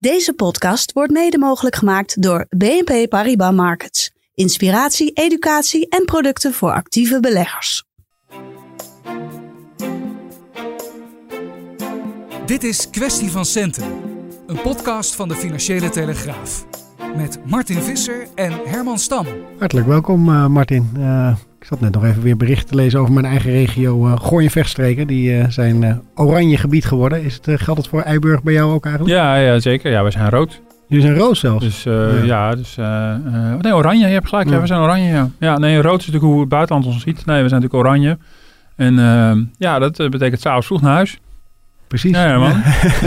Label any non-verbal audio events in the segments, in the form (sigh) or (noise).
Deze podcast wordt mede mogelijk gemaakt door BNP Paribas Markets. Inspiratie, educatie en producten voor actieve beleggers. Dit is Kwestie van Centen, een podcast van de Financiële Telegraaf. Met Martin Visser en Herman Stam. Hartelijk welkom uh, Martin. Uh, ik zat net nog even weer berichten te lezen over mijn eigen regio uh, Gooi en Vechtstreken. Die zijn oranje gebied geworden. Is het, geldt het voor Eiburg bij jou ook eigenlijk? Ja, ja zeker. Ja, we zijn rood. Jullie zijn rood zelfs? Dus ja. ja, dus... nee, oranje. Je hebt gelijk. Ja. ja. we zijn oranje, ja. Ja, nee, rood is natuurlijk hoe het buitenland ons ziet. Nee, we zijn natuurlijk oranje. En ja, dat betekent s'avonds vroeg naar huis. Precies. Ja, man.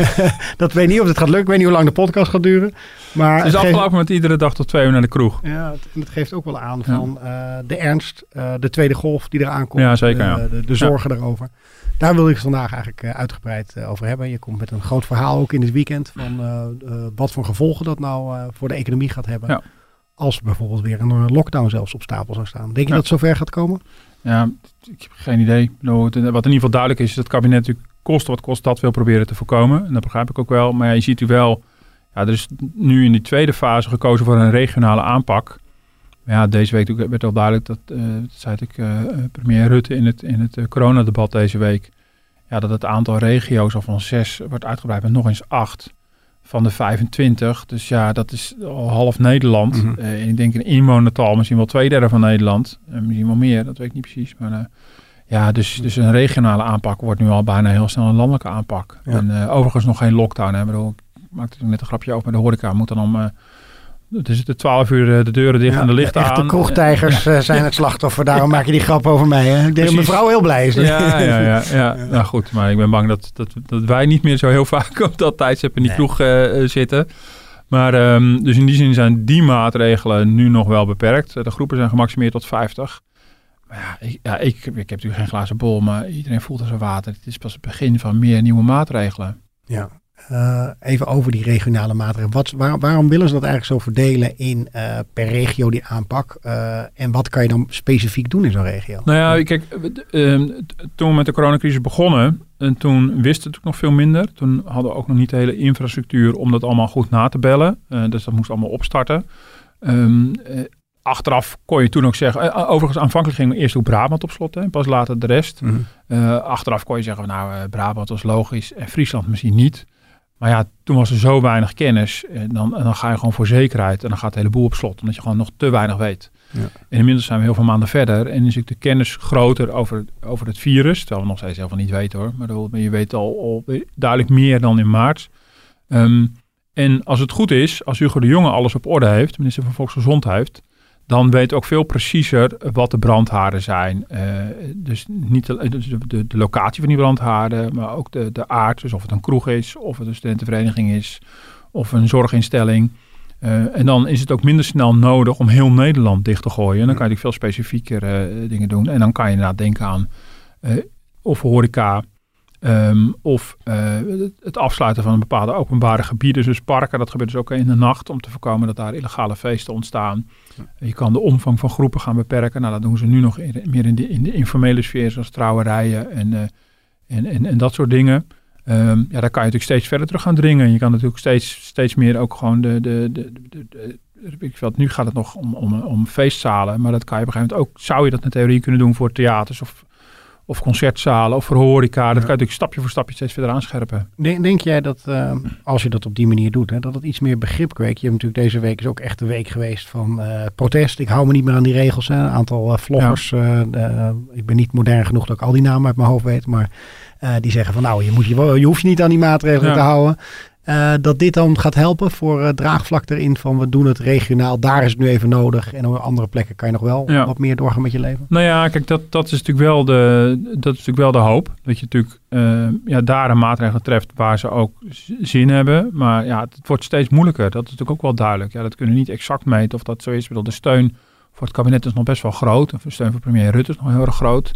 (laughs) dat weet niet of het gaat lukken. Ik weet niet hoe lang de podcast gaat duren. Maar het is het afgelopen met iedere dag tot twee uur naar de kroeg. Ja, het, en het geeft ook wel aan van uh, de ernst, uh, de tweede golf die eraan komt. Ja, zeker. De, ja. de, de zorgen daarover. Daar wil ik het vandaag eigenlijk uh, uitgebreid over hebben. Je komt met een groot verhaal ook in het weekend van wat voor gevolgen dat nou voor de economie gaat hebben. Als bijvoorbeeld weer een lockdown zelfs op stapel zou staan. Denk je dat het zover gaat komen? Ja, ik heb geen idee. Wat in ieder geval duidelijk is, is dat het kabinet natuurlijk kost wat kost dat wil proberen te voorkomen. En dat begrijp ik ook wel. Maar ja, je ziet u wel, ja, er is nu in die tweede fase gekozen voor een regionale aanpak. Maar ja, deze week werd al duidelijk dat, uh, dat zei ik, uh, premier Rutte in het, in het uh, coronadebat deze week, ja, dat het aantal regio's al van zes wordt uitgebreid met nog eens acht van de 25. Dus ja, dat is al half Nederland. Mm -hmm. en ik denk een inwonertal misschien wel twee derde van Nederland. misschien wel meer, dat weet ik niet precies. Maar ja, dus, dus een regionale aanpak wordt nu al bijna heel snel een landelijke aanpak. Ja. En uh, overigens nog geen lockdown. Hè. Ik bedoel, ik maakte net een grapje over, maar de horeca moet dan om... Uh, het is de 12 uur de deuren dicht ja, en de lichten de echte aan. kroegtijgers uh, zijn het slachtoffer. Daarom maak je die grap over mij. Hè? Ik denk dat mevrouw heel blij is. Ja, ja, ja, (laughs) ja. Nou goed, maar ik ben bang dat, dat, dat wij niet meer zo heel vaak op dat tijdstip in die nee. kroeg uh, zitten. Maar um, dus in die zin zijn die maatregelen nu nog wel beperkt. De groepen zijn gemaximeerd tot 50. Ja, ik, ja ik, ik heb natuurlijk geen glazen bol, maar iedereen voelt als een water. Het is pas het begin van meer nieuwe maatregelen. Ja, uh, even over die regionale maatregelen. Wat, waar, waarom willen ze dat eigenlijk zo verdelen in uh, per regio die aanpak? Uh, en wat kan je dan specifiek doen in zo'n regio? Nou ja, kijk, toen we met de coronacrisis begonnen, en toen wisten we het nog veel minder. Toen hadden we ook nog niet de hele infrastructuur om dat allemaal goed na te bellen. dus dat moest allemaal opstarten. Um, achteraf kon je toen ook zeggen, overigens aanvankelijk ging eerst ook Brabant op slot en pas later de rest. Mm -hmm. uh, achteraf kon je zeggen, nou Brabant was logisch en Friesland misschien niet. Maar ja, toen was er zo weinig kennis en dan, en dan ga je gewoon voor zekerheid en dan gaat de hele boel op slot, omdat je gewoon nog te weinig weet. Ja. En inmiddels zijn we heel veel maanden verder en is ook de kennis groter over, over het virus, terwijl we nog steeds heel veel niet weten hoor, maar je weet al, al duidelijk meer dan in maart. Um, en als het goed is, als Hugo de Jonge alles op orde heeft, minister van Volksgezondheid, dan weet ook veel preciezer wat de brandhaarden zijn. Uh, dus niet de, de, de, de, locatie van die brandhaarden, maar ook de, de aard. Dus of het een kroeg is, of het een studentenvereniging is, of een zorginstelling. Uh, en dan is het ook minder snel nodig om heel Nederland dicht te gooien. En dan kan je veel specifieker uh, dingen doen. En dan kan je inderdaad denken aan of horeca, Um, of uh, het afsluiten van een bepaalde openbare gebieden, dus parken. Dat gebeurt dus ook in de nacht om te voorkomen dat daar illegale feesten ontstaan. Ja. Je kan de omvang van groepen gaan beperken. Nou, dat doen ze nu nog in, meer in de, in de informele sfeer, zoals trouwerijen en, uh, en, en, en, dat soort dingen. Um, ja, daar kan je natuurlijk steeds verder terug gaan dringen. Je kan natuurlijk steeds, steeds meer ook gewoon de, de, de, de, de ik weet, nu gaat het nog om, om, om feestzalen, maar dat kan je op een gegeven moment ook, zou je dat in theorie kunnen doen voor theaters of of concertzalen of voor horeca. Dat kan je natuurlijk stapje voor stapje steeds verder aanscherpen. Denk, denk jij dat uh, als je dat op die manier doet, hè, dat het iets meer begrip kweekt? Je hebt natuurlijk deze week is ook echt de week geweest van uh, protest. Ik hou me niet meer aan die regels. Hè. Een aantal uh, vloggers. Ja. ik ben niet modern genoeg dat ik al die namen uit mijn hoofd weet. Maar die zeggen van nou, je, moet je, je hoeft je niet aan die maatregelen ja. te houden. Uh, dat dit dan gaat helpen voor uh, draagvlak erin van we doen het regionaal, daar is het nu even nodig. En op andere plekken kan je nog wel ja. wat meer doorgaan met je leven. Nou ja, kijk, dat, dat, is, natuurlijk wel de, dat is natuurlijk wel de hoop. Dat je natuurlijk uh, ja, daar een maatregel treft waar ze ook zin hebben. Maar ja, het wordt steeds moeilijker. Dat is natuurlijk ook wel duidelijk. Ja, dat kunnen we niet exact meten of dat zo is. De steun voor het kabinet is nog best wel groot. De steun voor premier Rutte is nog heel erg groot.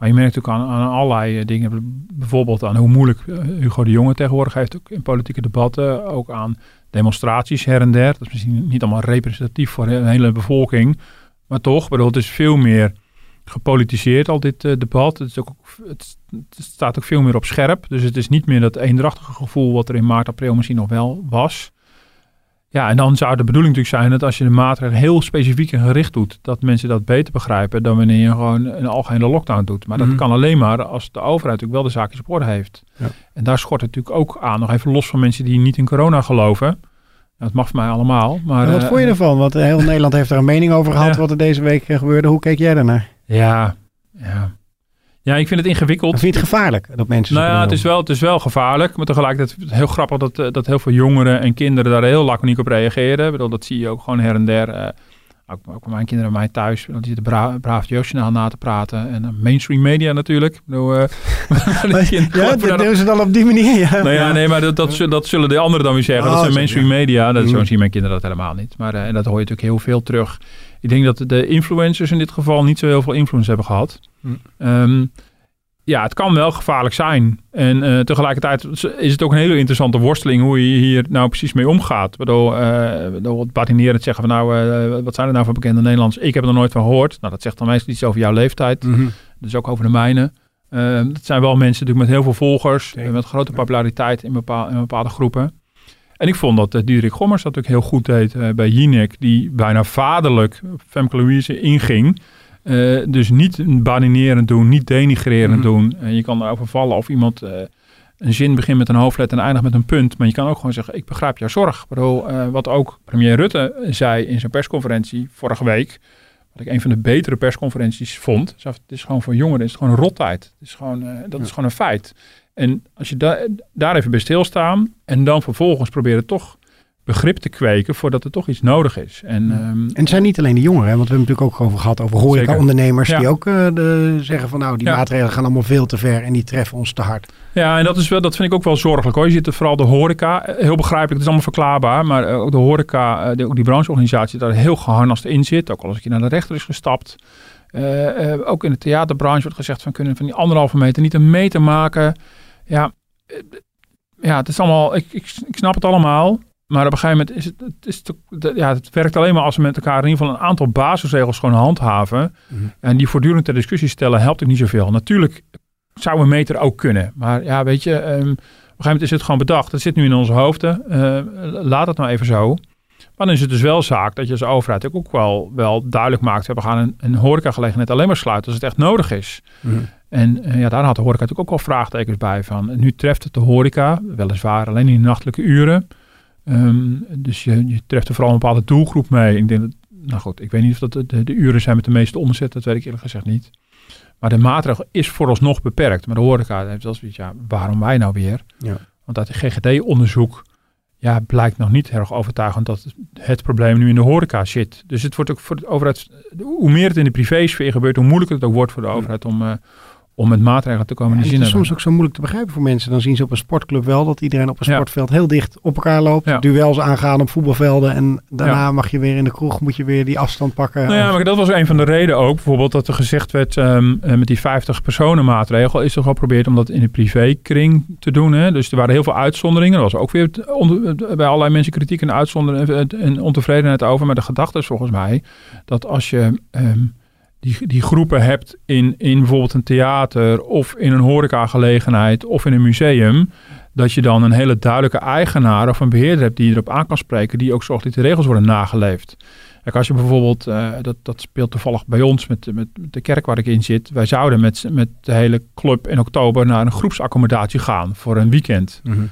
Maar je merkt natuurlijk aan, allerlei eh, dingen, bijvoorbeeld aan hoe moeilijk eh, Hugo de Jonge tegenwoordig heeft, ook in politieke debatten, ook aan demonstraties her en der. Dat is misschien niet allemaal representatief voor een hele bevolking, maar toch, bedoel, het is veel meer gepolitiseerd al dit debat. Het, ook, het, staat ook veel meer op scherp, dus het is niet meer dat eendrachtige gevoel wat er in maart, april misschien nog wel was. Ja, en dan zou de bedoeling natuurlijk zijn dat als je de maatregelen heel specifiek en gericht doet, dat mensen dat beter begrijpen dan wanneer je gewoon een algehele lockdown doet. Maar dat mhm. kan alleen maar als de overheid natuurlijk wel de zaakjes op orde heeft. Ja. En daar schort het natuurlijk ook aan, nog even los van mensen die niet in corona geloven. Dat mag voor mij allemaal. Maar, wat uh, vond je ervan? Want heel Nederland heeft er een mening over gehad wat er deze week eh, gebeurde. Hoe keek jij daarnaar? Ja, ja. Ja, ik vind het ingewikkeld. vind je het gevaarlijk dat mensen. Nou ja, het is, wel, het is wel gevaarlijk. Maar tegelijkertijd heel grappig dat, eh, dat heel veel jongeren en kinderen daar heel laconiek op reageren. Ik bedoel, dat zie je ook gewoon her en der. Uh, ook, ook mijn kinderen bij mij thuis. Die zitten bra braaf jeugdjournaal na te praten. En uh, mainstream media natuurlijk. Ik bedoel, (laughs) uh, ja, dat doen ze dan op die manier. Ja. Nou ja, nee, maar dat, dat, dat zullen de anderen dan weer zeggen. dat oh, zijn mainstream media. Dat, zo mm. zien mijn kinderen dat helemaal niet. Maar en dat hoor je natuurlijk heel veel terug ik denk dat de influencers in dit geval niet zo heel veel influence hebben gehad. Hm. Ehm, ja, het kan wel gevaarlijk zijn. En uh, tegelijkertijd is het ook een hele interessante worsteling hoe je hier nou precies mee omgaat. Waardoor, uh, het zeggen van nou, uh, wat zijn er nou voor bekende Nederlands? Ik heb er nog nooit van gehoord. Nou, dat zegt dan meestal iets over jouw leeftijd. Mm -hmm. Dus ook over de mijne. Uh, dat zijn wel mensen natuurlijk met heel veel volgers, met grote populariteit in, bepaal, in bepaalde groepen. En ik vond dat uh, Diederik Gommers dat ook heel goed deed bij Jinek, die bijna vaderlijk Femke Louise inging. Uh, dus niet baninerend doen, niet denigrerend mm doen. En je kan erover vallen of iemand een zin begint met een hoofdletter en eindigt met een punt. Maar je kan ook gewoon zeggen, ik begrijp jouw zorg. Bedoel, wat ook premier Rutte zei in zijn persconferentie vorige week. Wat ik een van de betere persconferenties vond. Het is gewoon voor jongeren, is het gewoon een rottijd. Het is gewoon, dat is gewoon een feit. En als je da daar even bij stilstaan en dan vervolgens proberen toch begrip te kweken voordat er toch iets nodig is. En, um, en het zijn niet alleen de jongeren, want we hebben natuurlijk ook over gehad over horeca-ondernemers die ook uh, de, zeggen van nou, die maatregelen gaan allemaal veel te ver en die treffen ons te hard. Ja, en dat, is wel, dat vind ik ook wel zorgelijk hoor. Je ziet er vooral de horeca, eh, heel begrijpelijk, het is allemaal verklaarbaar, maar uh, ook de horeca, de, ook die brancheorganisatie daar heel geharnast in zit, ook al als ik je naar de rechter is gestapt. ook in de theaterbranche wordt gezegd van kunnen van die anderhalve meter niet een meter maken. Ja, ja het is allemaal, ik, ik, ik snap het allemaal. Maar op een gegeven moment is het, het, is ja, het werkt alleen maar als we met elkaar in ieder geval een aantal basisregels gewoon handhaven. Mhm. En die voortdurend ter discussie stellen, helpt het niet zoveel. Natuurlijk zou een meter ook kunnen. Maar ja, weet je, um, op een gegeven moment is het gewoon bedacht. Het zit nu in onze hoofden. Uh, laat het nou even zo. Maar dan is het dus wel zaak dat je als overheid ook wel, wel duidelijk maakt. We gaan een, een horecagelegenheid alleen maar sluiten als het echt nodig is. Mhm. En uh, ja, daar had de horeca natuurlijk ook wel vraagtekens bij van. Nu treft het de horeca, weliswaar alleen in de nachtelijke uren. Um, dus je, je, treft er vooral een bepaalde doelgroep mee. Ik denk dat, nou goed, ik weet niet of dat de, de, uren zijn met de meeste omzet, dat weet ik eerlijk gezegd niet. Maar de maatregel is vooralsnog beperkt. Maar de horeca heeft wel zoiets, ja, waarom wij nou weer? Ja. Want uit de GGD-onderzoek ja, blijkt nog niet erg overtuigend dat het probleem nu in de horeca zit. Dus het wordt ook voor de overheid, hoe meer het in de privésfeer gebeurt, hoe moeilijker het ook wordt voor de overheid om, uh, om met maatregelen te komen. Ja, het is soms ook zo moeilijk te begrijpen voor mensen. Dan zien ze op een sportclub wel dat iedereen op een sportveld heel dicht op elkaar loopt. Ja. Duels aangaan op voetbalvelden. En daarna mag je weer in de kroeg, moet je weer die afstand pakken. Nou ja, maar dat was een van de redenen ook. Bijvoorbeeld dat er gezegd werd um, met die 50 personen maatregel. Is toch al geprobeerd om dat in de privékring te doen. Hè? Dus er waren heel veel uitzonderingen. Er was ook weer bij allerlei mensen kritiek en uitzonderingen en ontevredenheid over. Maar de gedachte is volgens mij dat als je... Um, die, die groepen hebt in, in bijvoorbeeld een theater of in een horecagelegenheid of in een museum, dat je dan een hele duidelijke eigenaar of een beheerder hebt die erop aan kan spreken, die ook zorgt dat de regels worden nageleefd. Kijk, als je bijvoorbeeld, uh, dat, dat speelt toevallig bij ons met, met de kerk waar ik in zit. Wij zouden met, met de hele club in oktober naar een groepsaccommodatie gaan voor een weekend. Mm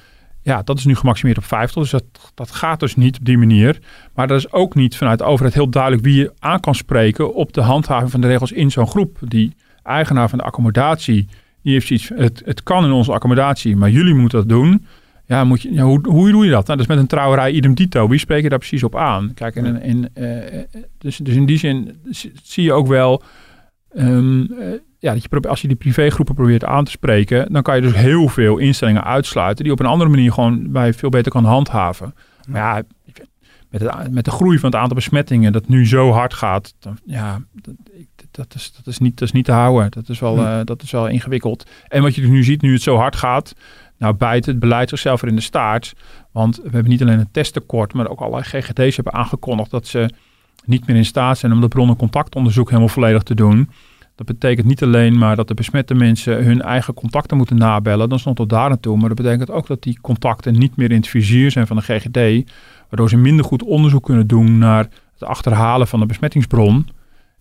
ja, dat is nu gemaximeerd op 50. Dus dat, dat gaat dus niet op die manier. Maar dat is ook niet vanuit de overheid heel duidelijk wie je aan kan spreken op de handhaving van de regels in zo'n groep. Die eigenaar van de accommodatie, die heeft iets, het, het kan in onze accommodatie, maar jullie moeten dat doen. ja, moet je, hoe, hoe doe je dat? Nou, dus met een trouwerij idem dito. Wie spreek je daar precies op aan? Kijk, en, en, uh, dus, dus in die zin zie je ook wel... Um, ja, dat je als je die privégroepen probeert aan te spreken, dan kan je dus heel veel instellingen uitsluiten die op een andere manier gewoon bij veel beter kan handhaven. Maar ja, met, het, met de groei van het aantal besmettingen dat nu zo hard gaat, dan, ja, dat, dat, is, dat, is niet, dat is niet te houden. Dat is, wel, uh, dat is wel ingewikkeld. En wat je dus nu ziet, nu het zo hard gaat, nou bijt het beleid zichzelf er in de staart. Want we hebben niet alleen een testtekort, maar ook allerlei GGD's hebben aangekondigd dat ze niet meer in staat zijn om dat bronnen contactonderzoek helemaal volledig te doen. Dat betekent niet alleen maar dat de besmette mensen hun eigen contacten moeten nabellen, dan stond tot daar naartoe. Maar dat betekent ook dat die contacten niet meer in het vizier zijn van de GGD, waardoor ze minder goed onderzoek kunnen doen naar het achterhalen van de besmettingsbron.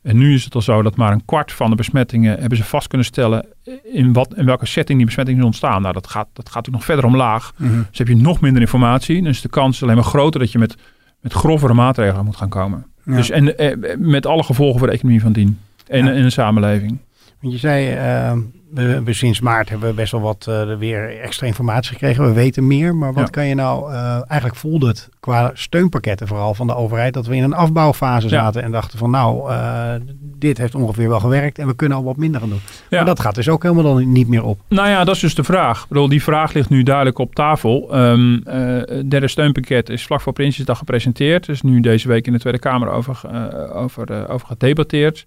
En nu is het al zo dat maar een kwart van de besmettingen hebben ze vast kunnen stellen in, wat, in welke setting die besmettingen ontstaan. Nou, dat gaat, dat gaat nog verder omlaag. Mm Dus heb je nog minder informatie. Dan is de kans alleen maar groter dat je met, met grovere maatregelen moet gaan komen. Dus en eh, met alle gevolgen voor de economie van dien en in de samenleving. Want je zei, uh, we, we, sinds maart hebben we best wel wat uh, weer extra informatie gekregen. We weten meer, maar wat kan je nou, uh, eigenlijk voelde het qua steunpakketten vooral van de overheid, dat we in een afbouwfase zaten en dachten van nou, uh, dit heeft ongeveer wel gewerkt en we kunnen al wat minder gaan doen. Ja. Maar dat gaat dus ook helemaal dan niet meer op. Nou ja, dat is dus de vraag. Ik bedoel, die vraag ligt nu duidelijk op tafel. Um, het derde steunpakket is vlak voor Prinsjesdag gepresenteerd. is nu deze week in de Tweede Kamer over, over, over gedebatteerd.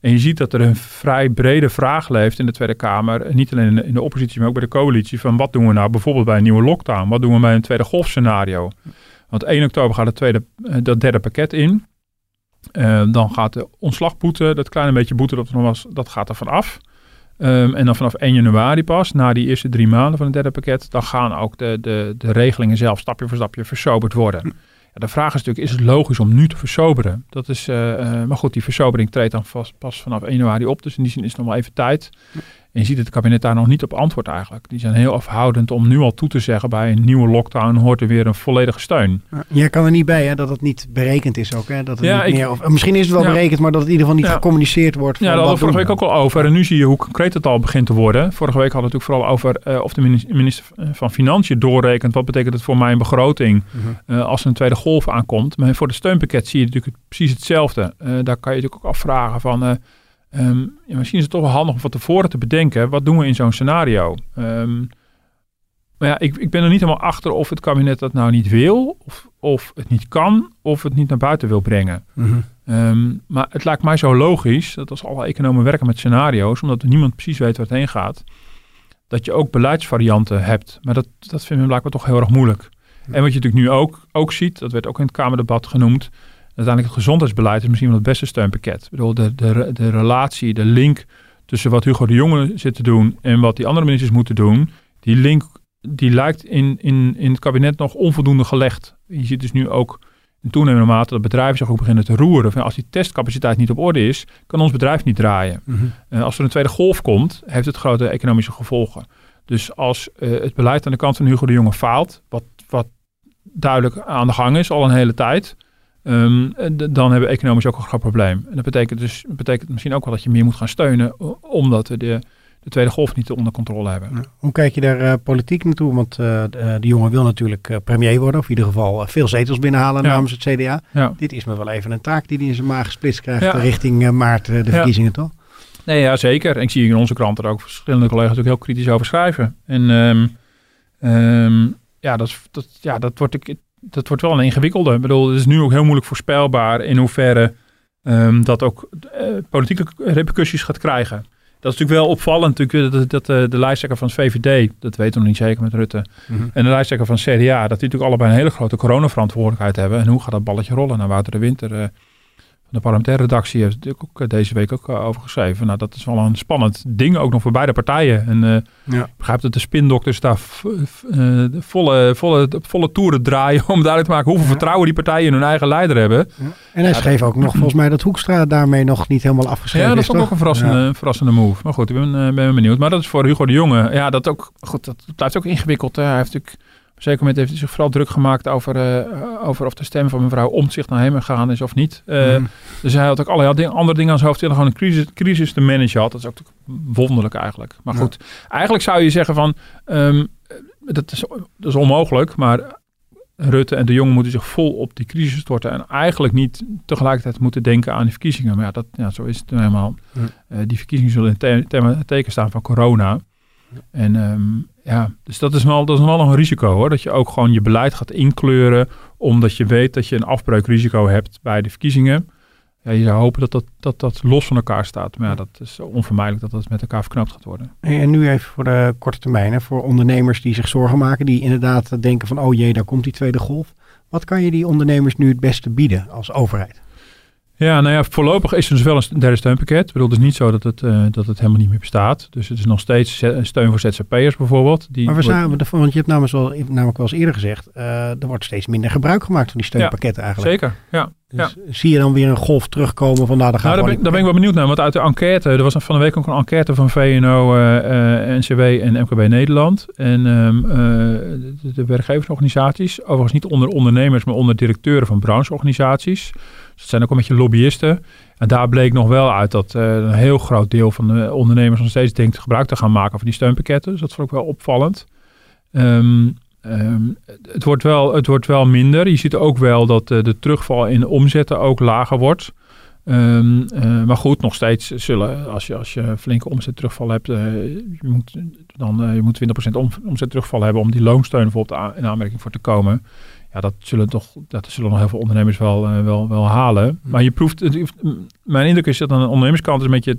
En je ziet dat er een vrij brede vraag leeft in de Tweede Kamer. Niet alleen in de oppositie, maar ook bij de coalitie. Van wat doen we nou bijvoorbeeld bij een nieuwe lockdown? Wat doen we bij een tweede golfscenario? Want 1 oktober gaat het tweede, eh, dat derde pakket in. Uh, dan gaat de ontslagboete, dat kleine beetje boete dat er nog was, dat gaat er vanaf. Um, en dan vanaf 1 januari pas, na die eerste drie maanden van het derde pakket, dan gaan ook de, de, de regelingen zelf stapje voor stapje versoberd worden de vraag is natuurlijk, is het logisch om nu te versoberen? Dat is, uh, uh, maar goed, die versobering treedt dan vast, pas vanaf 1 januari op. Dus in die zin is het nog wel even tijd. En je ziet het kabinet daar nog niet op antwoord eigenlijk. Die zijn heel afhoudend om nu al toe te zeggen bij een nieuwe lockdown hoort er weer een volledige steun. Je kan er niet bij hè, dat het niet berekend is ook. Hè? Dat het ja, niet meer, of, misschien is het wel berekend, maar dat het in ieder geval niet gecommuniceerd wordt. Ja, daar hadden we vorige week ook al over. En nu zie je hoe concreet het al begint te worden. Vorige week hadden we het natuurlijk vooral over uh, of de minister van Financiën doorrekent. Wat betekent het voor mijn begroting uh, als er een tweede golf aankomt. Maar voor de steunpakket zie je natuurlijk precies hetzelfde. Uh, daar kan je natuurlijk ook afvragen van Um, ja, misschien is het toch wel handig om van tevoren te bedenken, wat doen we in zo'n scenario? Um, maar ja, ik, ik ben er niet helemaal achter of het kabinet dat nou niet wil, of, of het niet kan, of het niet naar buiten wil brengen. Mm um, maar het lijkt mij zo logisch, dat als alle economen werken met scenario's, omdat niemand precies weet waar het heen gaat, dat je ook beleidsvarianten hebt. Maar dat, dat we blijkbaar toch heel erg moeilijk. En wat je natuurlijk nu ook, ook ziet, dat werd ook in het Kamerdebat genoemd, uiteindelijk het gezondheidsbeleid is misschien wel het beste steunpakket. Ik bedoel, de, de, de relatie, de link tussen wat Hugo de Jonge zit te doen en wat die andere ministers moeten doen, die link die lijkt in, in, in het kabinet nog onvoldoende gelegd. Je ziet dus nu ook in toenemende mate dat bedrijven zich ook beginnen te roeren. Van als die testcapaciteit niet op orde is, kan ons bedrijf niet draaien. Mm als er een tweede golf komt, heeft het grote economische gevolgen. Dus als uh, het beleid aan de kant van Hugo de Jonge faalt, wat, wat duidelijk aan de gang is al een hele tijd, Um, dan hebben we economisch ook een groot probleem. En dat betekent dus betekent misschien ook wel dat je meer moet gaan steunen, omdat we de, de tweede golf niet onder controle hebben. hoe kijk je daar uh, politiek naartoe? Want uh, de, die jongen wil natuurlijk uh, premier worden, of in ieder geval veel zetels binnenhalen namens het CDA. Ja. Dit is me wel even een taak die hij in zijn maag gesplitst krijgt richting maart de verkiezingen, toch? Nee, ja, zeker. En ik zie in onze krant er ook verschillende collega's ook heel kritisch over schrijven. En um, um, ja, dat, dat, ja, dat wordt ik dat wordt wel een ingewikkelde. Ik bedoel, het is nu ook heel moeilijk voorspelbaar in hoeverre um, dat ook uh, politieke repercussies gaat krijgen. Dat is natuurlijk wel opvallend natuurlijk, dat, dat uh, de lijsttrekker van het VVD, dat weten we nog niet zeker met Rutte, mm -hmm. en de lijsttrekker van CDA, dat die natuurlijk allebei een hele grote coronaverantwoordelijkheid hebben. En hoe gaat dat balletje rollen? Nou, Wouter de Winter uh, de parlementaire redactie heeft natuurlijk ook eh, deze week ook eh, over geschreven. Nou, dat is wel een spannend ding, ook nog voor beide partijen. En uh, ja. begrijp dat de spindokters daar uh, volle, volle, volle toeren draaien om duidelijk te maken hoeveel vertrouwen die partijen in hun eigen leider hebben. Ja. En hij schreef ook nog volgens mij dat Hoekstra daarmee nog niet helemaal afgeschreven is. Ja, dat is ook een verrassende, verrassende move. Maar goed, ik ben, ben benieuwd. Maar dat is voor Hugo de Jonge. Ja, dat, ook, goed, dat blijft ook ingewikkeld. Hè. Hij heeft natuurlijk zeker moment heeft hij zich vooral druk gemaakt over, uh, over of de stem van mevrouw Omtzigt naar hem gegaan is of niet. Uh, mm. Dus hij had ook allerlei ding, andere dingen aan zijn hoofd. Hij gewoon een crisis, crisis te managen had. Dat is ook wonderlijk eigenlijk. Maar goed, eigenlijk zou je zeggen van... Um, dat is, dat is onmogelijk, maar Rutte en de Jong moeten zich vol op die crisis storten en eigenlijk niet tegelijkertijd moeten denken aan die verkiezingen. Maar ja, dat, ja zo is het nu helemaal. Uh, die verkiezingen zullen in het teken staan van corona. En um, ja, dus dat is, wel, dat is wel een risico hoor. Dat je ook gewoon je beleid gaat inkleuren. Omdat je weet dat je een afbreukrisico hebt bij de verkiezingen. Ja, je zou hopen dat dat, dat dat los van elkaar staat. Maar ja, dat is onvermijdelijk dat dat met elkaar verknapt gaat worden. En nu even voor de korte termijn. Hè, voor ondernemers die zich zorgen maken. Die inderdaad denken van oh jee, daar komt die tweede golf. Wat kan je die ondernemers nu het beste bieden als overheid? Ja, nou ja, voorlopig is er dus wel een derde steunpakket. Ik bedoel, het is niet zo dat het, uh, dat het helemaal niet meer bestaat. Dus het is nog steeds steun voor ZZP'ers bijvoorbeeld. Die maar we zagen, want je hebt namelijk wel, namelijk wel eens eerder gezegd, uh, er wordt steeds minder gebruik gemaakt van die steunpakketten ja, eigenlijk. Zeker, ja. Dus ja. zie je dan weer een golf terugkomen van nou, daar, nou, daar, ben, daar ben ik wel benieuwd naar. Want uit de enquête, er was van de week ook een enquête van VNO, uh, uh, NCW en MKB Nederland. En um, de, de werkgeversorganisaties, overigens niet onder ondernemers, maar onder directeuren van brancheorganisaties. Dus het zijn ook een beetje lobbyisten. En daar bleek nog wel uit dat uh, een heel groot deel van de ondernemers nog steeds denkt gebruik te gaan maken van die steunpakketten. Dus dat vond ik wel opvallend. Um, um, het, wordt wel, het wordt wel minder. Je ziet ook wel dat uh, de terugval in omzetten ook lager wordt. Um, uh, maar goed, nog steeds zullen, als je, als je flinke omzet terugval hebt, je moet, dan, je moet 20% om, omzet terugval hebben om die loonsteun bijvoorbeeld in aanmerking voor te komen ja, dat zullen toch dat zullen nog heel veel ondernemers wel, uh, wel, wel halen. Maar je proeft, mijn indruk is dat aan de ondernemerskant is een beetje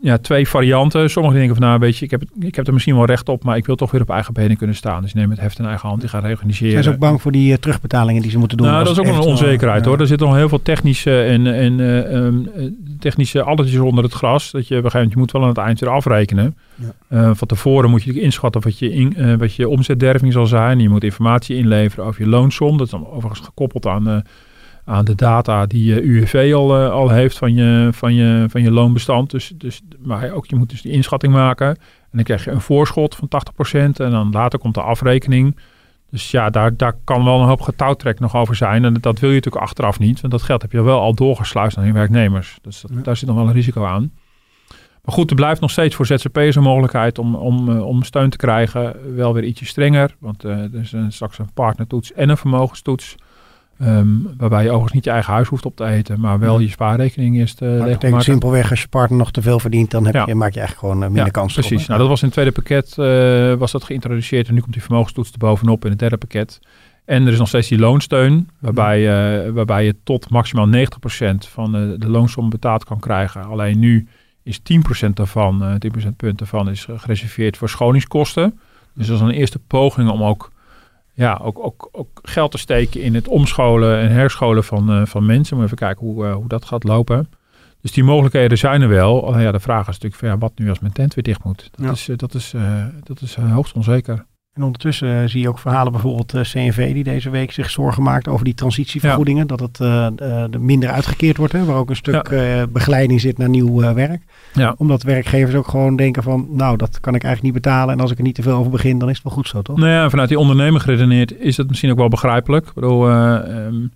ja, twee varianten. Sommigen denken van, nou weet je, ik heb, ik heb er misschien wel recht op, maar ik wil toch weer op eigen benen kunnen staan. Dus neem het heft in eigen hand, die gaan reorganiseren. Zijn ze ook bang voor die uh, terugbetalingen die ze moeten doen? Nou, dat is ook een onzekerheid hoor. Er zitten nog heel veel technische en, en uh, um, technische alletjes onder het gras. Dat je op een gegeven moment, je moet wel aan het eind weer afrekenen. Ja. van tevoren moet je inschatten wat je, in, wat je omzetderving zal zijn. Je moet informatie inleveren over je loonsom. Dat is dan overigens gekoppeld aan aan de data die je UWV al, uh, al heeft van je, van, je, van je loonbestand. Dus, dus, maar ook je moet dus die inschatting maken. En dan krijg je een voorschot van 80% en dan later komt de afrekening. Dus ja, daar, daar kan wel een hoop getouwtrek nog over zijn. En dat wil je natuurlijk achteraf niet. Want dat geld heb je wel al doorgesluist aan je werknemers. Dus dat, daar zit nog wel een risico aan. Maar goed, er blijft nog steeds voor ZZP'ers een mogelijkheid om, om, uh, om steun te krijgen. Wel weer ietsje strenger. Want uh, er is een, straks een partnertoets en een vermogenstoets. Um, waarbij je overigens niet je eigen huis hoeft op te eten, maar wel je spaarrekening eerst uh, maar betekent simpelweg als je partner nog te veel verdient, dan heb je, maak je eigenlijk gewoon uh, minder ja, kans. Precies. nou, dat was in het tweede pakket uh, was dat geïntroduceerd en nu komt die vermogenstoets er bovenop in het derde pakket. En er is nog steeds die loonsteun, waarbij, uh, waarbij je tot maximaal 90% van de loonsom betaald kan krijgen. Alleen nu is 10% daarvan, 10% punt daarvan is gereserveerd voor schoningskosten. Dus dat is een eerste poging om ook ja, ook, ook, ook geld te steken in het omscholen en herscholen van, uh, van mensen. Om even kijken hoe, uh, hoe dat gaat lopen. Dus die mogelijkheden zijn er wel. Alleen ja, de vraag is natuurlijk van, ja, wat nu als mijn tent weer dicht moet. Dat is, uh, dat is, dat is hoogst onzeker. En ondertussen zie je ook verhalen, bijvoorbeeld uh, CNV, die deze week zich zorgen maakt over die transitievergoedingen. Dat het uh, minder uitgekeerd wordt, hè, waar ook een stuk ja. begeleiding zit naar nieuw werk. Ja. Omdat werkgevers ook gewoon denken van, nou, dat kan ik eigenlijk niet betalen. En als ik er niet te veel over begin, dan is het wel goed zo, toch? Nou ja, vanuit die ondernemer geredeneerd is dat misschien ook wel begrijpelijk. Ik bedoel, um,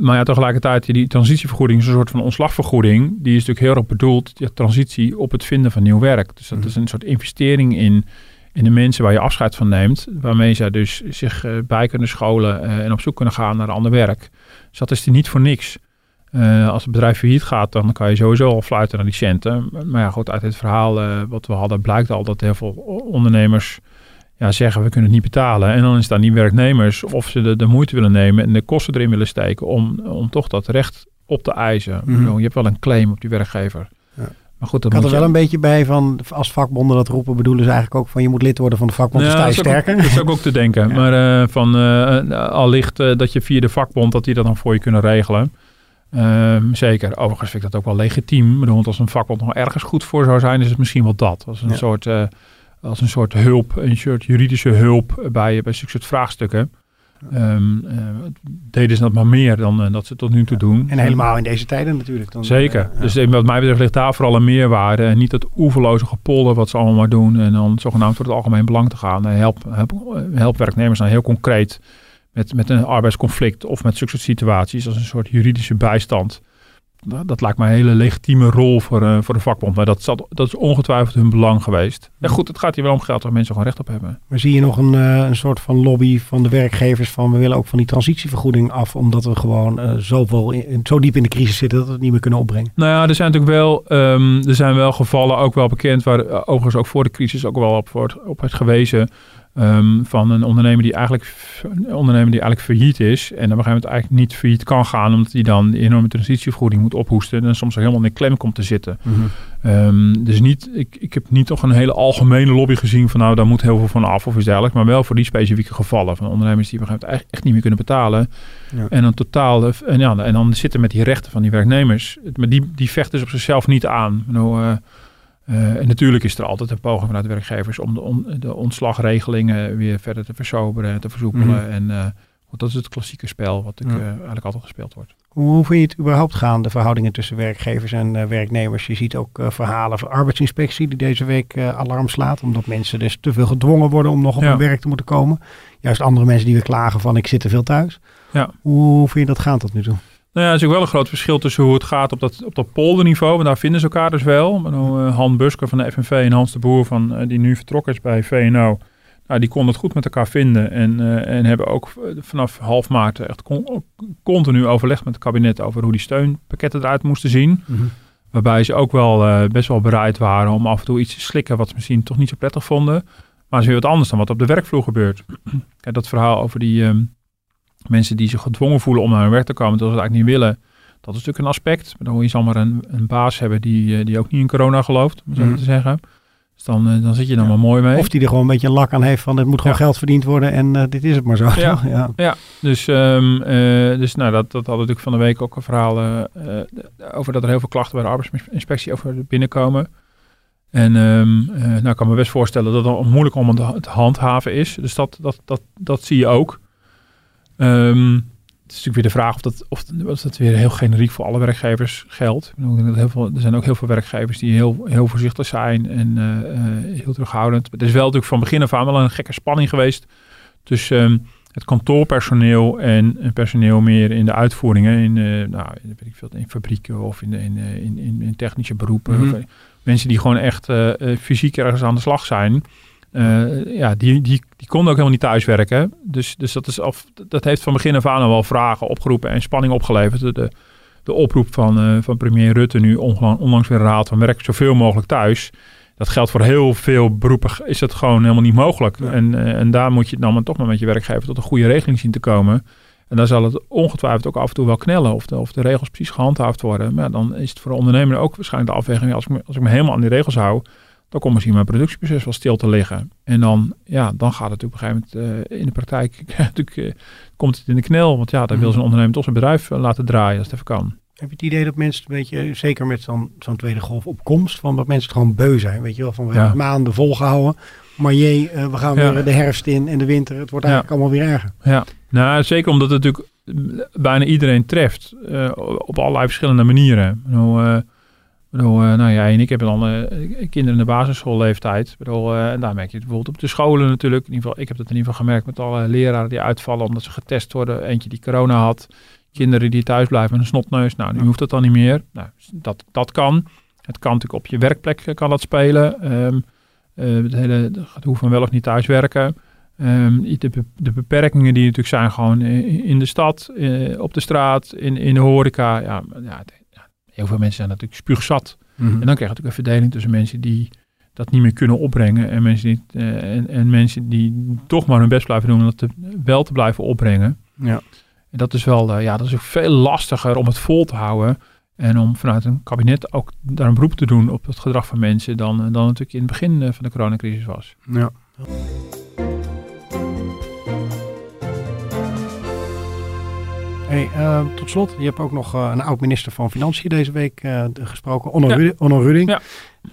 maar ja, tegelijkertijd, die transitievergoeding is een soort van ontslagvergoeding. Die is natuurlijk heel erg bedoeld, die transitie, op het vinden van nieuw werk. Dus dat mm. is een soort investering in in de mensen waar je afscheid van neemt, waarmee zij dus zich uh, bij kunnen scholen uh, en op zoek kunnen gaan naar ander werk. Dus dat is die niet voor niks. Uh, als het bedrijf failliet gaat, dan kan je sowieso al fluiten naar die centen. Maar ja, goed, uit het verhaal wat we hadden blijkt al dat heel veel ondernemers ja, zeggen we kunnen het niet betalen. En dan is het aan die werknemers of ze de, de moeite willen nemen en de kosten erin willen steken om, om toch dat recht op te eisen. Mm Je hebt wel een claim op die werkgever. Maar goed, dat ik had er wel een beetje bij van, als vakbonden dat roepen, bedoelen ze eigenlijk ook van je moet lid worden van de vakbond, ja, sta je sterker. dat is ook, ook te denken. (laughs) Maar uh, van uh, allicht uh, dat je via de vakbond, dat die dat dan voor je kunnen regelen. Ehm, zeker. Overigens vind ik dat ook wel legitiem. Want als een vakbond nog ergens goed voor zou zijn, is het misschien wel dat. Als een, ja. soort, als een soort hulp, een soort juridische hulp bij, bij zulke soort vraagstukken. Um, uh, deden ze dat maar meer dan uh, dat ze tot nu toe doen. En helemaal in deze tijden natuurlijk. Dan, Zeker. Uh, dus wat mij betreft ligt daar vooral een meerwaarde. En niet dat oeverloze gepolder wat ze allemaal maar doen. En dan zogenaamd voor het algemeen belang te gaan. Help, help, help werknemers dan heel concreet met, met een arbeidsconflict of met zulke situaties als een soort juridische bijstand. Dat, lijkt me een hele legitieme rol voor, uh, voor de vakbond. Maar dat, zat, dat is ongetwijfeld hun belang geweest. En goed, het gaat hier wel om geld waar mensen gewoon recht op hebben. Maar zie je nog een, uh, een soort van lobby van de werkgevers van we willen ook van die transitievergoeding af, omdat we gewoon uh, zoveel in, zo diep in de crisis zitten dat we het niet meer kunnen opbrengen? Nou ja, er zijn natuurlijk wel, um, er zijn wel gevallen, ook wel bekend, waar overigens ook voor de crisis ook wel op wordt op het gewezen. Um, van een ondernemer die eigenlijk een ondernemer die eigenlijk failliet is en op een gegeven moment eigenlijk niet failliet kan gaan omdat hij dan die enorme transitievergoeding moet ophoesten en soms ook helemaal in de klem komt te zitten. Mm -hmm. um, dus niet, ik, ik heb niet toch een hele algemene lobby gezien van nou daar moet heel veel van af of iets dergelijks, maar wel voor die specifieke gevallen van ondernemers die op een gegeven moment echt niet meer kunnen betalen ja. en dan totaal en ja en dan zitten met die rechten van die werknemers, maar die die vechten ze op zichzelf niet aan. Nou, uh, uh, en natuurlijk is er altijd een poging vanuit werkgevers om de, on, de ontslagregelingen weer verder te versoberen en te versoepelen. Mm -hmm. En uh, dat is het klassieke spel wat ik, ja. uh, eigenlijk altijd gespeeld wordt. Hoe, hoe vind je het überhaupt gaan, de verhoudingen tussen werkgevers en werknemers? Je ziet ook verhalen van arbeidsinspectie die deze week alarm slaat. Omdat mensen dus te veel gedwongen worden om nog op ja. hun werk te moeten komen. Juist andere mensen die weer klagen van ik zit te veel thuis. Ja. Hoe, hoe vind je dat gaan tot nu toe? Nou ja, er is ook wel een groot verschil tussen hoe het gaat op dat, op dat polderniveau. Want daar vinden ze elkaar dus wel. Uh, Han Busker van de FNV en Hans de Boer van, uh, die nu vertrokken is bij VNO. Nou, die konden het goed met elkaar vinden. En, uh, en hebben ook vanaf half maart echt con continu overlegd met het kabinet over hoe die steunpakketten eruit moesten zien. Mm -hmm. Waarbij ze ook wel best wel bereid waren om af en toe iets te slikken wat ze misschien toch niet zo prettig vonden. Maar dat is weer wat anders dan wat op de werkvloer gebeurt. (clears throat) Kijk, dat verhaal over die... Um, mensen die zich gedwongen voelen om naar hun werk te komen, dat ze het eigenlijk niet willen. Dat is natuurlijk een aspect. Maar dan je zal maar een, een baas hebben die, die ook niet in corona gelooft, om zo mm. te zeggen. Dus dan, dan zit je dan ja. maar mooi mee. Of die er gewoon een beetje een lak aan heeft van het moet gewoon ja. geld verdiend worden en uh, dit is het maar zo. Ja, ja. ja. dus, um, uh, dus nou, dat, dat hadden natuurlijk van de week ook een verhaal uh, over dat er heel veel klachten bij de arbeidsinspectie over binnenkomen. En um, nou, ik kan me best voorstellen dat het moeilijk om het te handhaven is. Dus dat, dat, dat, dat zie je ook. Um, het is natuurlijk weer de vraag of dat, of, of dat weer heel generiek voor alle werkgevers geldt. Ik bedoel, dat heel veel, er zijn ook heel veel werkgevers die heel, heel voorzichtig zijn en uh, uh, heel terughoudend. Er is wel natuurlijk van begin af aan wel een gekke spanning geweest tussen um, het kantoorpersoneel en personeel meer in de uitvoeringen. In, uh, nou, weet ik veel, in fabrieken of in, in, in, in, in technische beroepen. Mm -hmm. of, mensen die gewoon echt fysiek ergens aan de slag zijn. Uh, ja, die, die, die konden ook helemaal niet thuiswerken. Dus, dus dat, is af, dat heeft van begin af aan al wel vragen opgeroepen en spanning opgeleverd. De, de, de oproep van, uh, van premier Rutte nu onlangs weer raad van werk zoveel mogelijk thuis. Dat geldt voor heel veel beroepen, is dat gewoon helemaal niet mogelijk. Ja. En, uh, en daar moet je dan maar toch maar met je werkgever tot een goede regeling zien te komen. En dan zal het ongetwijfeld ook af en toe wel knellen of de, of de regels precies gehandhaafd worden. Maar dan is het voor de ondernemer ook waarschijnlijk de afweging, als ik me, als ik me helemaal aan die regels hou, dan komt misschien mijn productieproces wel stil te liggen. En dan, ja, dan gaat het natuurlijk op een gegeven moment uh, in de praktijk, (laughs) natuurlijk, uh, komt het in de knel. Want ja, dan wil zo'n ondernemer toch zijn bedrijf uh, laten draaien als het even kan. Heb je het idee dat mensen een beetje, zeker met zo'n tweede golf opkomst, van dat mensen het gewoon beu zijn? Weet je wel, van we hebben maanden volgehouden. Maar jee, we gaan ja. weer de herfst in en de winter. Het wordt eigenlijk ja. allemaal weer erger. Ja, nou zeker omdat het natuurlijk bijna iedereen treft. op allerlei verschillende manieren. Nou, bedoel, uh, nou ja, en ik heb dan uh, kinderen in de basisschoolleeftijd. Bedoel, uh, en daar merk je het bijvoorbeeld op de scholen natuurlijk. In ieder geval, ik heb het in ieder geval gemerkt met alle leraren die uitvallen omdat ze getest worden. Eentje die corona had. Kinderen die thuis blijven met een snotneus. Nou, nu hoeft dat dan niet meer. Nou, dat, dat kan. Het kan natuurlijk op je werkplek kan dat spelen. Um, het hele hoeven wel of niet thuiswerken. Um, de, de, beperkingen die natuurlijk zijn gewoon in, in de stad, op de straat, in, in de horeca. Ja, ja heel veel mensen zijn natuurlijk spuugzat. Mm -hmm. En dan krijg je natuurlijk een verdeling tussen mensen die dat niet meer kunnen opbrengen en mensen die, uh, en, en, mensen die toch maar hun best blijven doen om dat te, wel te blijven opbrengen. Ja. En dat is wel, uh, ja, dat is ook veel lastiger om het vol te houden en om vanuit een kabinet ook daar een beroep te doen op het gedrag van mensen dan, dan natuurlijk in het begin van de coronacrisis was. Ja. Hey, uh, tot slot, je hebt ook nog uh, een oud-minister van Financiën deze week uh, gesproken, Onno, ja. Ruding. Onno Ruding. Ja.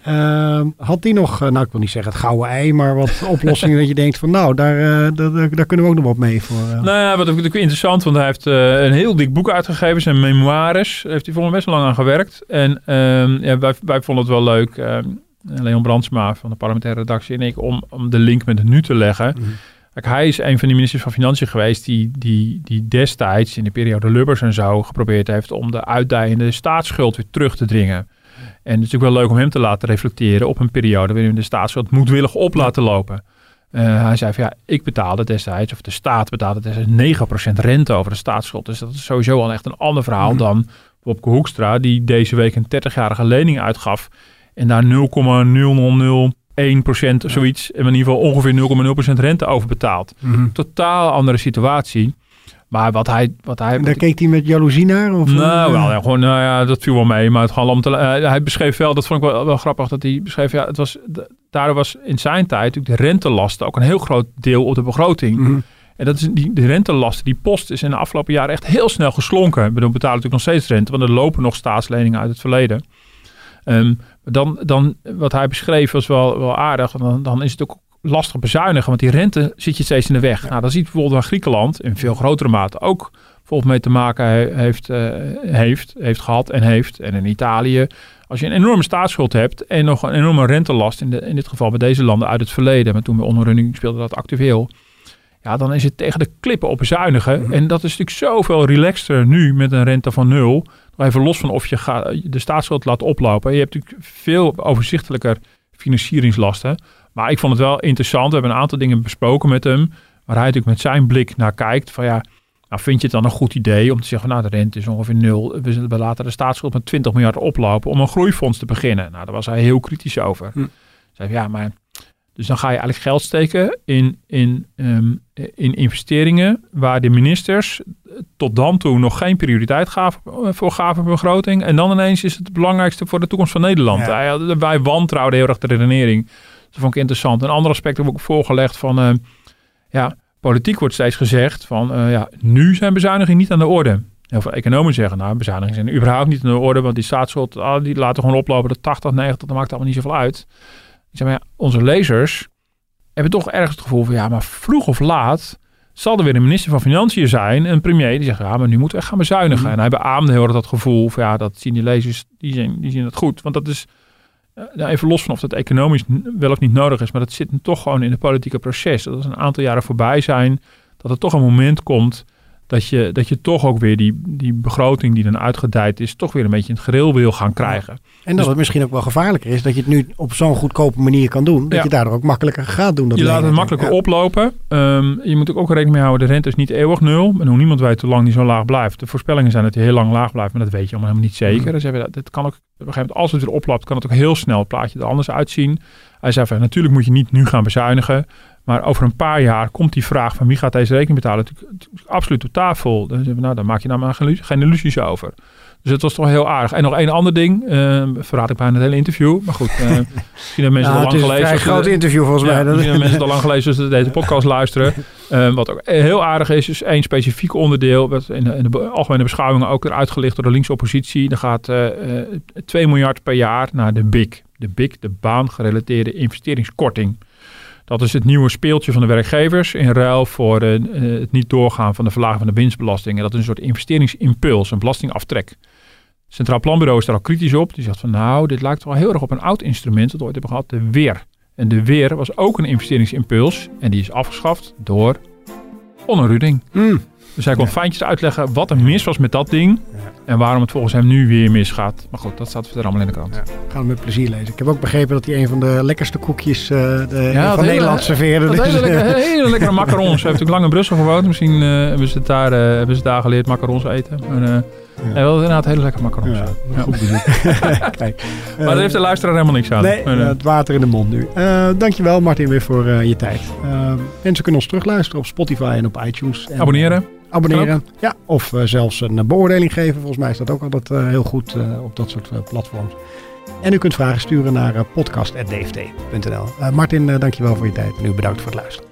Ehm, had die nog, nou ik wil niet zeggen het gouden ei, maar wat (laughs) oplossingen dat je denkt van nou, daar, daar, daar, kunnen we ook nog wat mee voor. Nou ja, wat natuurlijk interessant, want hij heeft een heel dik boek uitgegeven, zijn memoires, heeft hij volgens best lang aan gewerkt. En ehm, ja, wij, wij vonden het wel leuk, ehm, Leon Brandsma van de parlementaire redactie en ik, om, om de link met het nu te leggen. Mm -hmm. Hij is een van de ministers van Financiën geweest die, die, die destijds in de periode Lubbers en zo geprobeerd heeft om de uitdijende staatsschuld weer terug te dringen. En het is natuurlijk wel leuk om hem te laten reflecteren op een periode waarin de staatsschuld moedwillig op laten lopen. Uh, hij zei van ja, ik betaalde destijds, of de staat betaalde destijds 9% rente over de staatsschuld. Dus dat is sowieso al echt een ander verhaal dan Bobke Hoekstra, die deze week een 30-jarige lening uitgaf en daar 0,000 1% of zoiets. In ieder geval ongeveer 0,0% rente over betaald. Mm Totaal andere situatie. Maar wat hij... Wat hij en daar keek hij met jaloezie naar? Of nou, wel, ja, gewoon, nou ja, dat viel wel mee. Maar het om te, uh, hij beschreef wel, dat vond ik wel, wel grappig, dat hij beschreef, ja, het was, daardoor was in zijn tijd natuurlijk de rentelasten ook een heel groot deel op de begroting. Mhm. En dat is die, de rentelasten, die post is in de afgelopen jaren echt heel snel geslonken. Ik bedoel, we betalen natuurlijk nog steeds rente, want er lopen nog staatsleningen uit het verleden. Um, dan, dan, wat hij beschreef was wel, wel aardig. Dan, dan is het ook lastig bezuinigen, want die rente zit je steeds in de weg. Nou, dan ziet bijvoorbeeld waar Griekenland in veel grotere mate ook volgens mee te maken heeft, uh, heeft, heeft gehad en heeft. En in Italië, als je een enorme staatsschuld hebt en nog een enorme rentelast, in, de, in dit geval bij deze landen uit het verleden, maar toen bij onderrunning speelde dat actueel. Ja, dan is het tegen de klippen op bezuinigen. Mhm. En dat is natuurlijk zoveel relaxter nu met een rente van nul. Even los van of je de staatsschuld laat oplopen. Je hebt natuurlijk veel overzichtelijker financieringslasten. Maar ik vond het wel interessant. We hebben een aantal dingen besproken met hem. Waar hij natuurlijk met zijn blik naar kijkt. Van ja, nou vind je het dan een goed idee om te zeggen, nou de rente is ongeveer nul. We laten de staatsschuld met 20 miljard oplopen om een groeifonds te beginnen. Nou, daar was hij heel kritisch over. Hm. Zei, ja, maar dus dan ga je eigenlijk geld steken in, in, um, in investeringen waar de ministers tot dan toe nog geen prioriteit gaven, voor gaven begroting. En dan ineens is het het belangrijkste voor de toekomst van Nederland. Ja. Wij wantrouwden heel erg de redenering. Dat vond ik interessant. Een ander aspect heb ik ook voorgelegd van, uh, ja, politiek wordt steeds gezegd van, uh, ja, nu zijn bezuinigingen niet aan de orde. Heel veel economen zeggen, nou, bezuinigingen zijn überhaupt niet aan de orde, want die staatsschuld, ah, die laten gewoon oplopen de 80, 90, dat maakt allemaal niet zoveel uit. Ik zeg maar, onze lezers hebben toch ergens het gevoel van, ja, maar vroeg of laat zal er weer een minister van Financiën zijn, een premier die zegt, ja, maar nu moeten we echt gaan bezuinigen. Mhm. En hij beaamde heel erg dat gevoel van, ja, dat zien die lezers, die zien, die zien dat goed. Want dat is, uh, even los van of dat economisch wel of niet nodig is, maar dat zit toch gewoon in het politieke proces. Dat als een aantal jaren voorbij zijn, dat er toch een moment komt dat je, dat je toch ook weer die, die begroting die dan uitgedijd is, toch weer een beetje in het gereel wil gaan krijgen. En dat dus, het misschien ook wel gevaarlijker is dat je het nu op zo'n goedkope manier kan doen, dat je daardoor ook makkelijker gaat doen. Dat je laat het makkelijker oplopen. Um, je moet ook rekening mee houden, de rente is niet eeuwig nul. En hoe niemand weet hoe lang die zo laag blijft. De voorspellingen zijn dat hij heel lang laag blijft, maar dat weet je allemaal helemaal niet zeker. Dus dat, dat kan ook, op een gegeven moment, als het weer oploopt, kan het ook heel snel het plaatje er anders uitzien. Hij zei van, natuurlijk moet je niet nu gaan bezuinigen. Maar over een paar jaar komt die vraag van wie gaat deze rekening betalen natuurlijk absoluut op tafel. Dan zeggen we, nou, daar maak je nou maar geen illusies over. Dus het was toch heel aardig. En nog één ander ding, uh, verraad ik bijna het hele interview. Maar goed, uh, (laughs) misschien hebben mensen ja, al lang gelezen. Het is een groot interview volgens mij. Misschien hebben mensen al lang gelezen dus deze (laughs) podcast luisteren. Uh, wat ook heel aardig is, is één specifiek onderdeel. Wat in de, in de algemene beschouwingen ook weer uitgelicht door de linkse oppositie. Er gaat 2 miljard per jaar naar de BIC. De BIC, de baangerelateerde investeringskorting. Dat is het nieuwe speeltje van de werkgevers in ruil voor uh, het niet doorgaan van de verlaging van de winstbelasting. En dat is een soort investeringsimpuls, een belastingaftrek. Centraal Planbureau is daar al kritisch op. Die zegt van nou, dit lijkt wel heel erg op een oud instrument dat we ooit hebben gehad, de WEER. En de WEER was ook een investeringsimpuls en die is afgeschaft door. Mm. Dus hij kon ja. fijntjes uitleggen wat er mis was met dat ding. En waarom het volgens hem nu weer misgaat. Maar goed, dat staat verder allemaal in de krant. Ja, gaan we met plezier lezen. Ik heb ook begrepen dat hij een van de lekkerste koekjes uh, de, van Nederland serveerde. Dat hele, lekkere, (laughs) hele lekkere macarons. Hij heeft natuurlijk lang in Brussel gewoond. Misschien uh, hebben, ze daar, uh, hebben ze daar geleerd macarons eten. Maar, ja. wel inderdaad hele lekkere macarons. Ja, ja. Goed (laughs) Kijk. maar daar heeft de luisteraar helemaal niks aan. Nee, het water in de mond nu. Uh, dankjewel Martin weer voor je tijd. mensen kunnen ons terugluisteren op Spotify en op iTunes. En, Abonneren abonneren. Ja, of uh, zelfs een beoordeling geven. Volgens mij is dat ook altijd uh, heel goed uh, op dat soort platforms. En u kunt vragen sturen naar podcast.dft.nl. Martin, dankjewel voor je tijd en u bedankt voor het luisteren.